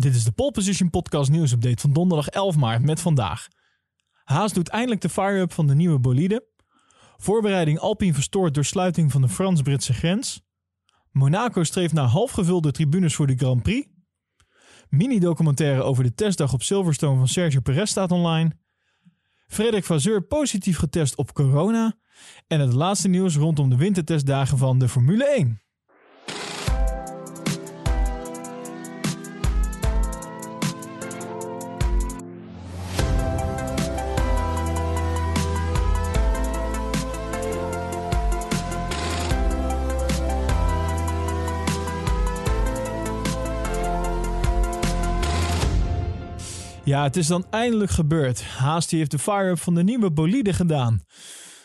Dit is de Pole Position Podcast nieuwsupdate van donderdag 11 maart met vandaag. Haas doet eindelijk de fire-up van de nieuwe bolide. Voorbereiding Alpine verstoord door sluiting van de Frans-Britse grens. Monaco streeft naar halfgevulde tribunes voor de Grand Prix. Mini-documentaire over de testdag op Silverstone van Sergio Perez staat online. Frederik Vasseur positief getest op corona. En het laatste nieuws rondom de wintertestdagen van de Formule 1. Ja, het is dan eindelijk gebeurd. Haas heeft de fire-up van de nieuwe bolide gedaan.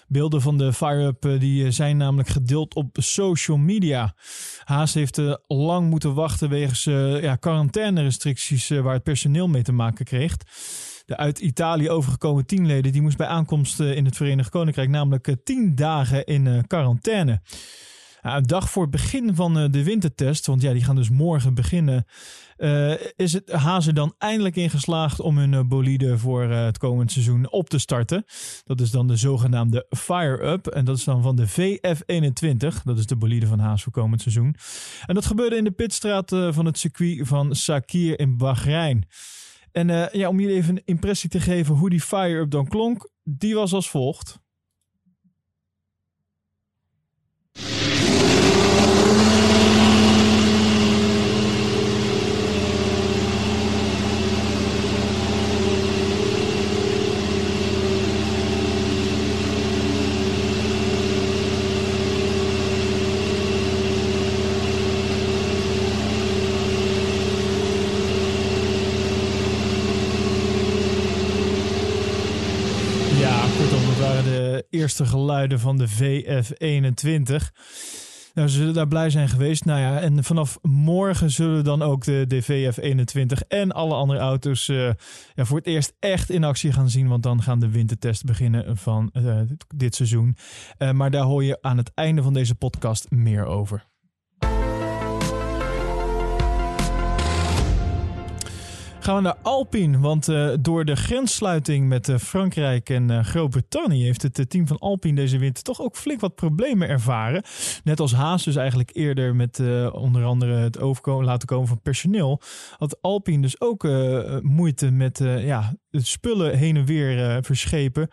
Beelden van de fire-up eh, die eh, zijn namelijk gedeeld op social media. Haas heeft uh, lang moeten wachten wegens ja, quarantaine-restricties waar het personeel mee te maken kreeg. De uit Italië overgekomen teamleden die moest bij aankomst in het Verenigd Koninkrijk namelijk tien dagen in quarantaine. Een dag voor het begin van de wintertest, want ja, die gaan dus morgen beginnen, uh, is het Hazen dan eindelijk in geslaagd om hun uh, bolide voor het komend seizoen op te starten. Dat is dan de zogenaamde Fire-Up. En dat is dan van de VF21. Dat is de bolide van Haas voor komend seizoen. En dat gebeurde in de pitstraat van het circuit van Sakir in Bahrein. En ja, om jullie even een impressie te geven hoe die Fire-Up dan klonk, die was als volgt. Eerste geluiden van de VF21. Nou, ze zullen daar blij zijn geweest. Nou ja, en vanaf morgen zullen dan ook de, de VF21 en alle andere auto's uh, ja, voor het eerst echt in actie gaan zien. Want dan gaan de wintertests beginnen van uh, dit seizoen. Uh, maar daar hoor je aan het einde van deze podcast meer over. Gaan we naar Alpine, want uh, door de grenssluiting met uh, Frankrijk en uh, Groot-Brittannië heeft het team van Alpine deze winter toch ook flink wat problemen ervaren. Net als Haas dus eigenlijk eerder met onder andere het overkomen laten komen van personeel, had Alpine dus ook moeite met ja, spullen heen en weer verschepen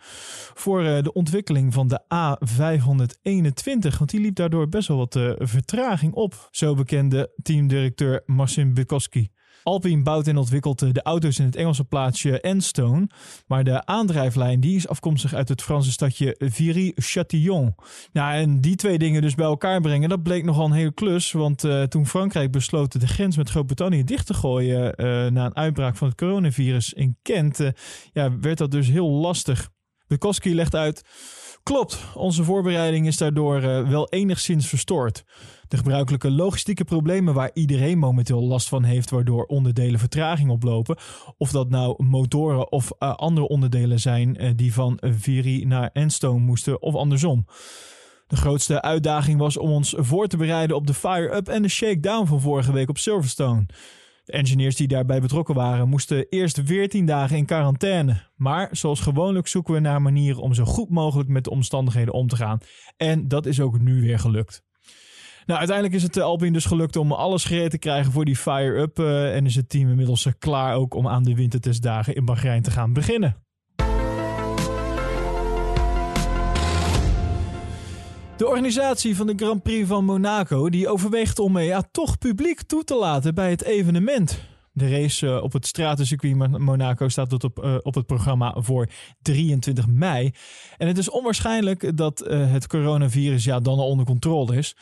voor de ontwikkeling van de A521, want die liep daardoor best wel wat vertraging op. Zo bekende teamdirecteur Marcin Bukowski. Alpine bouwt en ontwikkelt de auto's in het Engelse plaatsje Enstone. Maar de aandrijflijn die is afkomstig uit het Franse stadje Viry-Châtillon. Nou, en die twee dingen dus bij elkaar brengen, dat bleek nogal een hele klus. Want uh, toen Frankrijk besloot de grens met Groot-Brittannië dicht te gooien uh, na een uitbraak van het coronavirus in Kent, uh, ja, werd dat dus heel lastig. Bukowski legt uit. Klopt, onze voorbereiding is daardoor uh, wel enigszins verstoord. De gebruikelijke logistieke problemen waar iedereen momenteel last van heeft, waardoor onderdelen vertraging oplopen. Of dat nou motoren of uh, andere onderdelen zijn uh, die van Viri naar Enstone moesten of andersom. De grootste uitdaging was om ons voor te bereiden op de fire-up en de shakedown van vorige week op Silverstone. Engineers die daarbij betrokken waren moesten eerst 14 dagen in quarantaine. Maar zoals gewoonlijk zoeken we naar manieren om zo goed mogelijk met de omstandigheden om te gaan. En dat is ook nu weer gelukt. Nou, uiteindelijk is het de Alpine dus gelukt om alles gereed te krijgen voor die fire-up. Uh, en is het team inmiddels klaar ook om aan de wintertestdagen in Bahrein te gaan beginnen. De organisatie van de Grand Prix van Monaco die overweegt om ja, toch publiek toe te laten bij het evenement. De race uh, op het stratencircuit Monaco staat tot op, uh, op het programma voor 23 mei. En het is onwaarschijnlijk dat uh, het coronavirus ja, dan al onder controle is.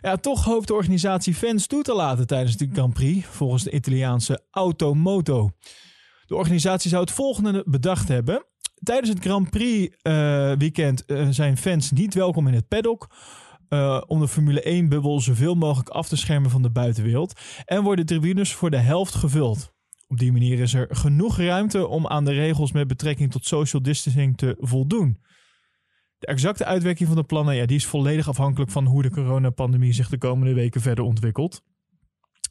Ja, toch hoopt de organisatie fans toe te laten tijdens de Grand Prix, volgens de Italiaanse Automoto. De organisatie zou het volgende bedacht hebben. Tijdens het Grand Prix uh, weekend uh, zijn fans niet welkom in het paddock. Uh, om de Formule 1-bubbel zoveel mogelijk af te schermen van de buitenwereld. En worden tribunes voor de helft gevuld. Op die manier is er genoeg ruimte om aan de regels met betrekking tot social distancing te voldoen. De exacte uitwerking van de plannen ja, die is volledig afhankelijk van hoe de coronapandemie zich de komende weken verder ontwikkelt.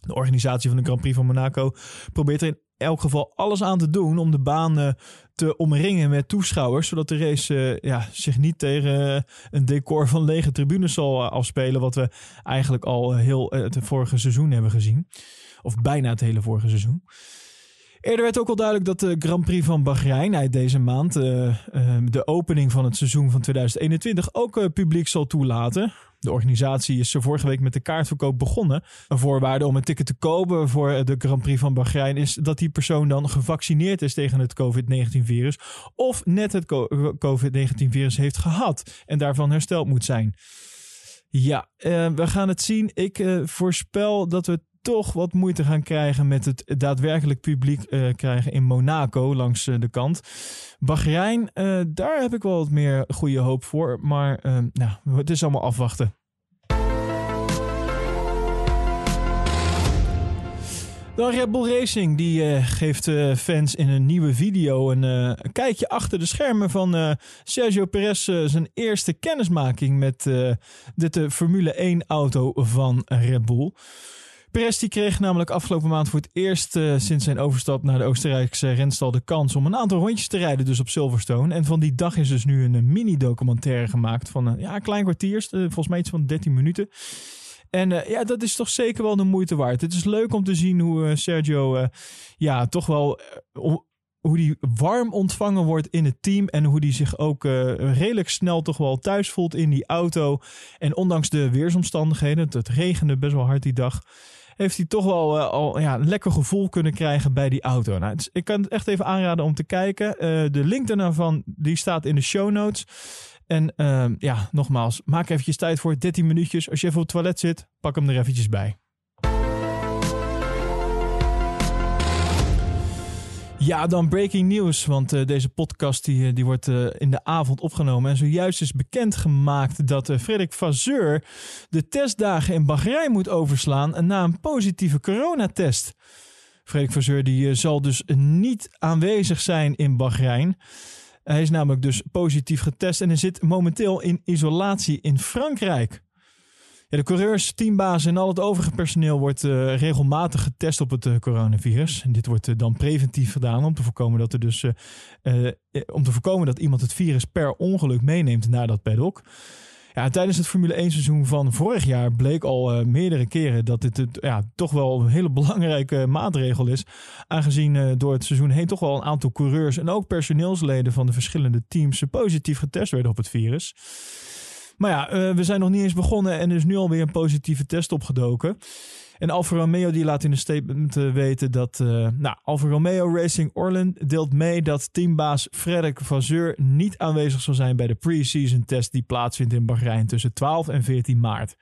De organisatie van de Grand Prix van Monaco probeert er in elk geval alles aan te doen om de baan te omringen met toeschouwers. Zodat de race ja, zich niet tegen een decor van lege tribunes zal afspelen. Wat we eigenlijk al heel het vorige seizoen hebben gezien. Of bijna het hele vorige seizoen. Eerder werd ook al duidelijk dat de Grand Prix van Bahrein uit deze maand, uh, uh, de opening van het seizoen van 2021, ook uh, publiek zal toelaten. De organisatie is vorige week met de kaartverkoop begonnen. Een voorwaarde om een ticket te kopen voor de Grand Prix van Bahrein is dat die persoon dan gevaccineerd is tegen het COVID-19-virus of net het COVID-19-virus heeft gehad en daarvan hersteld moet zijn. Ja, we gaan het zien. Ik voorspel dat we toch wat moeite gaan krijgen met het daadwerkelijk publiek uh, krijgen in Monaco langs uh, de kant. Bahrein, uh, daar heb ik wel wat meer goede hoop voor. Maar nou, het is allemaal afwachten. Dan Red Bull Racing, die geeft fans in een nieuwe video een, een, kijkje achter de schermen van Sergio Perez zijn eerste kennismaking met de Formule 1 auto van Red Bull. Perez die kreeg namelijk afgelopen maand voor het eerst uh, sinds zijn overstap naar de Oostenrijkse renstal de kans om een aantal rondjes te rijden dus op Silverstone. En van die dag is dus nu een mini-documentaire gemaakt van uh, ja, een klein kwartier, volgens mij iets van 13 minuten. En ja, dat is toch zeker wel de moeite waard. Het is leuk om te zien hoe Sergio ja, toch wel hoe die warm ontvangen wordt in het team en hoe die zich ook redelijk snel toch wel thuis voelt in die auto. En ondanks de weersomstandigheden, het regende best wel hard die dag, heeft hij toch wel uh, al ja, een lekker gevoel kunnen krijgen bij die auto. Nou, dus ik kan het echt even aanraden om te kijken. Uh, de link daarvan die staat in de show notes. En uh, ja, nogmaals, maak eventjes tijd voor 13 minuutjes. Als je even op het toilet zit, pak hem er eventjes bij. Ja, dan breaking news. Want uh, deze podcast die, eh, die wordt uh, in de avond opgenomen. En zojuist is bekendgemaakt dat uh, Frederik Vazeur de testdagen in Bahrein moet overslaan na een positieve coronatest. Frederik Vazeur die zal dus niet aanwezig zijn in Bahrein. Hij is namelijk dus positief getest en hij zit momenteel in isolatie in Frankrijk. De coureurs, teambaas en al het overige personeel wordt uh, regelmatig getest op het uh, coronavirus. En dit wordt uh, dan preventief gedaan om te voorkomen dat er dus om te voorkomen dat iemand het virus per ongeluk meeneemt naar dat paddock. Ja, tijdens het Formule 1 seizoen van vorig jaar bleek al meerdere keren dat dit ja, toch wel een hele belangrijke maatregel is. Aangezien door het seizoen heen toch wel een aantal coureurs en ook personeelsleden van de verschillende teams positief getest werden op het virus. Maar ja, uh, we zijn nog niet eens begonnen en er is nu alweer een positieve test opgedoken. En Alfa Romeo die laat in een statement uh, weten dat... Uh, nou, Alfa Romeo Racing Orland deelt mee dat teambaas Frederik Vasseur niet aanwezig zal zijn bij de pre-season test die plaatsvindt in Bahrein tussen 12 en 14 maart.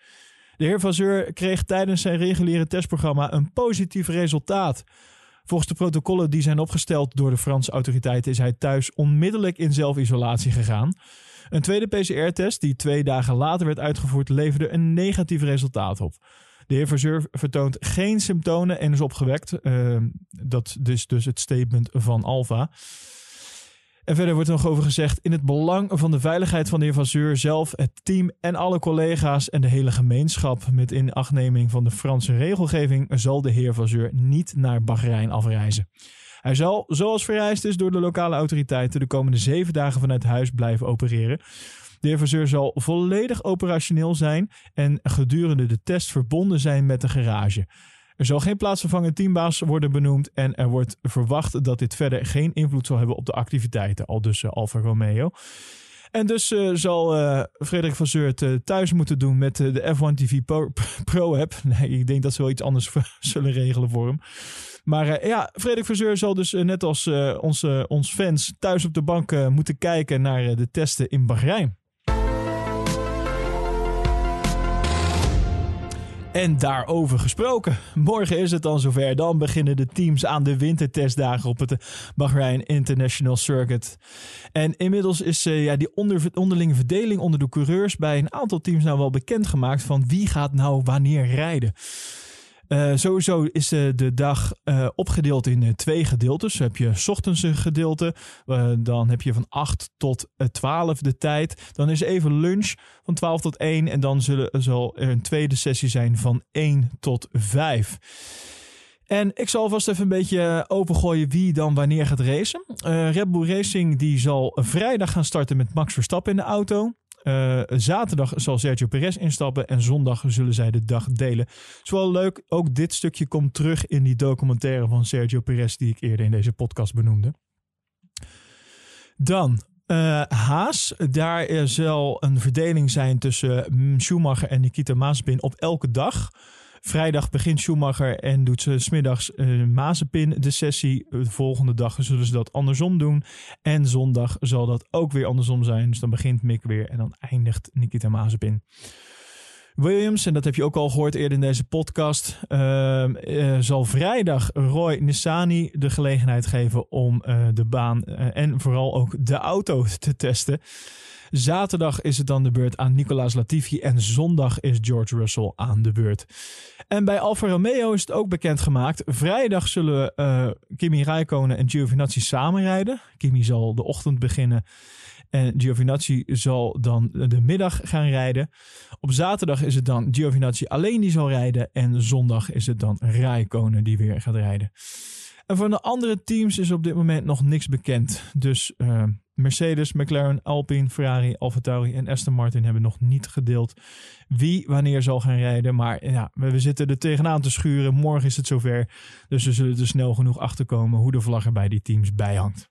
De heer Vasseur kreeg tijdens zijn reguliere testprogramma een positief resultaat. Volgens de protocollen die zijn opgesteld door de Franse autoriteiten is hij thuis onmiddellijk in zelfisolatie gegaan. Een tweede PCR-test, die twee dagen later werd uitgevoerd, leverde een negatief resultaat op. De heer Verzeur vertoont geen symptomen en is opgewekt. Uh, dat is dus het statement van Alfa. En verder wordt nog over gezegd: in het belang van de veiligheid van de heer Vazeur zelf, het team en alle collega's en de hele gemeenschap met inachtneming van de Franse regelgeving zal de heer Vazeur niet naar Bahrein afreizen. Hij zal, zoals vereist is door de lokale autoriteiten, de komende zeven dagen vanuit huis blijven opereren. De heer Verzeur zal volledig operationeel zijn en gedurende de test verbonden zijn met de garage. Er zal geen plaatsvervangend teambaas worden benoemd en er wordt verwacht dat dit verder geen invloed zal hebben op de activiteiten, al dus uh, Alfa Romeo. En dus uh, zal uh, Frederik van Zeurt thuis moeten doen met de F1 TV Pro, Pro app. Nee, ik denk dat ze wel iets anders zullen regelen voor hem. Maar ja, Frederik Verzeur zal dus net als onze, ons fans thuis op de bank moeten kijken naar de testen in Bahrein. En daarover gesproken. Morgen is het dan zover. Dan beginnen de teams aan de wintertestdagen op het Bahrain International Circuit. En inmiddels is uh, ja, die onder, onderlinge verdeling onder de coureurs bij een aantal teams nou wel bekendgemaakt van wie gaat nou wanneer rijden. Uh, sowieso is de, de dag uh, opgedeeld in twee gedeeltes. Dan heb je ochtends een gedeelte. Dan heb je van 8 tot 12 de tijd. Dan is even lunch van 12 tot 1. En dan zullen, zal er een tweede sessie zijn van 1 tot 5. En ik zal vast even een beetje opengooien wie dan wanneer gaat racen. Red Bull Racing die zal vrijdag gaan starten met Max Verstappen in de auto. Uh, zaterdag zal Sergio Perez instappen en zondag zullen zij de dag delen. is wel leuk, ook dit stukje komt terug in die documentaire van Sergio Perez die ik eerder in deze podcast benoemde. Dan uh, Haas, daar zal een verdeling zijn tussen Schumacher en Nikita Mazepin op elke dag. Vrijdag begint Schumacher en doet ze smiddags uh, Mazepin de sessie. De volgende dag zullen ze dat andersom doen. En zondag zal dat ook weer andersom zijn. Dus dan begint Mick weer en dan eindigt Nikita Mazepin. Williams, en dat heb je ook al gehoord eerder in deze podcast, uh, uh, zal vrijdag Roy Nissani de gelegenheid geven om uh, de baan en vooral ook de auto te testen. Zaterdag is het dan de beurt aan Nicolas Latifi en zondag is George Russell aan de beurt. En bij Alfa Romeo is het ook bekendgemaakt. Vrijdag zullen uh, Kimi Räikkönen en Giovinazzi samenrijden. Kimi zal de ochtend beginnen en Giovinazzi zal dan de middag gaan rijden. Op zaterdag is het dan Giovinazzi alleen die zal rijden. En zondag is het dan Räikkönen die weer gaat rijden. En van de andere teams is op dit moment nog niks bekend. Dus uh, Mercedes, McLaren, Alpine, Ferrari, AlphaTauri en Aston Martin hebben nog niet gedeeld wie wanneer zal gaan rijden. Maar ja, we zitten er tegenaan te schuren. Morgen is het zover. Dus we zullen er snel genoeg achter komen hoe de vlag er bij die teams bij hangt.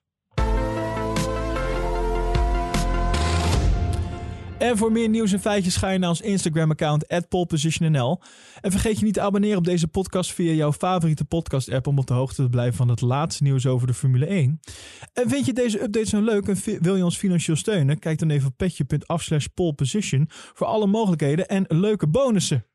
En voor meer nieuws en feitjes ga je naar ons Instagram-account @polepositionnl. En vergeet je niet te abonneren op deze podcast via jouw favoriete podcast-app om op de hoogte te blijven van het laatste nieuws over de Formule 1. En vind je deze updates zo leuk en wil je ons financieel steunen? Kijk dan even op petje.af slash poleposition voor alle mogelijkheden en leuke bonussen.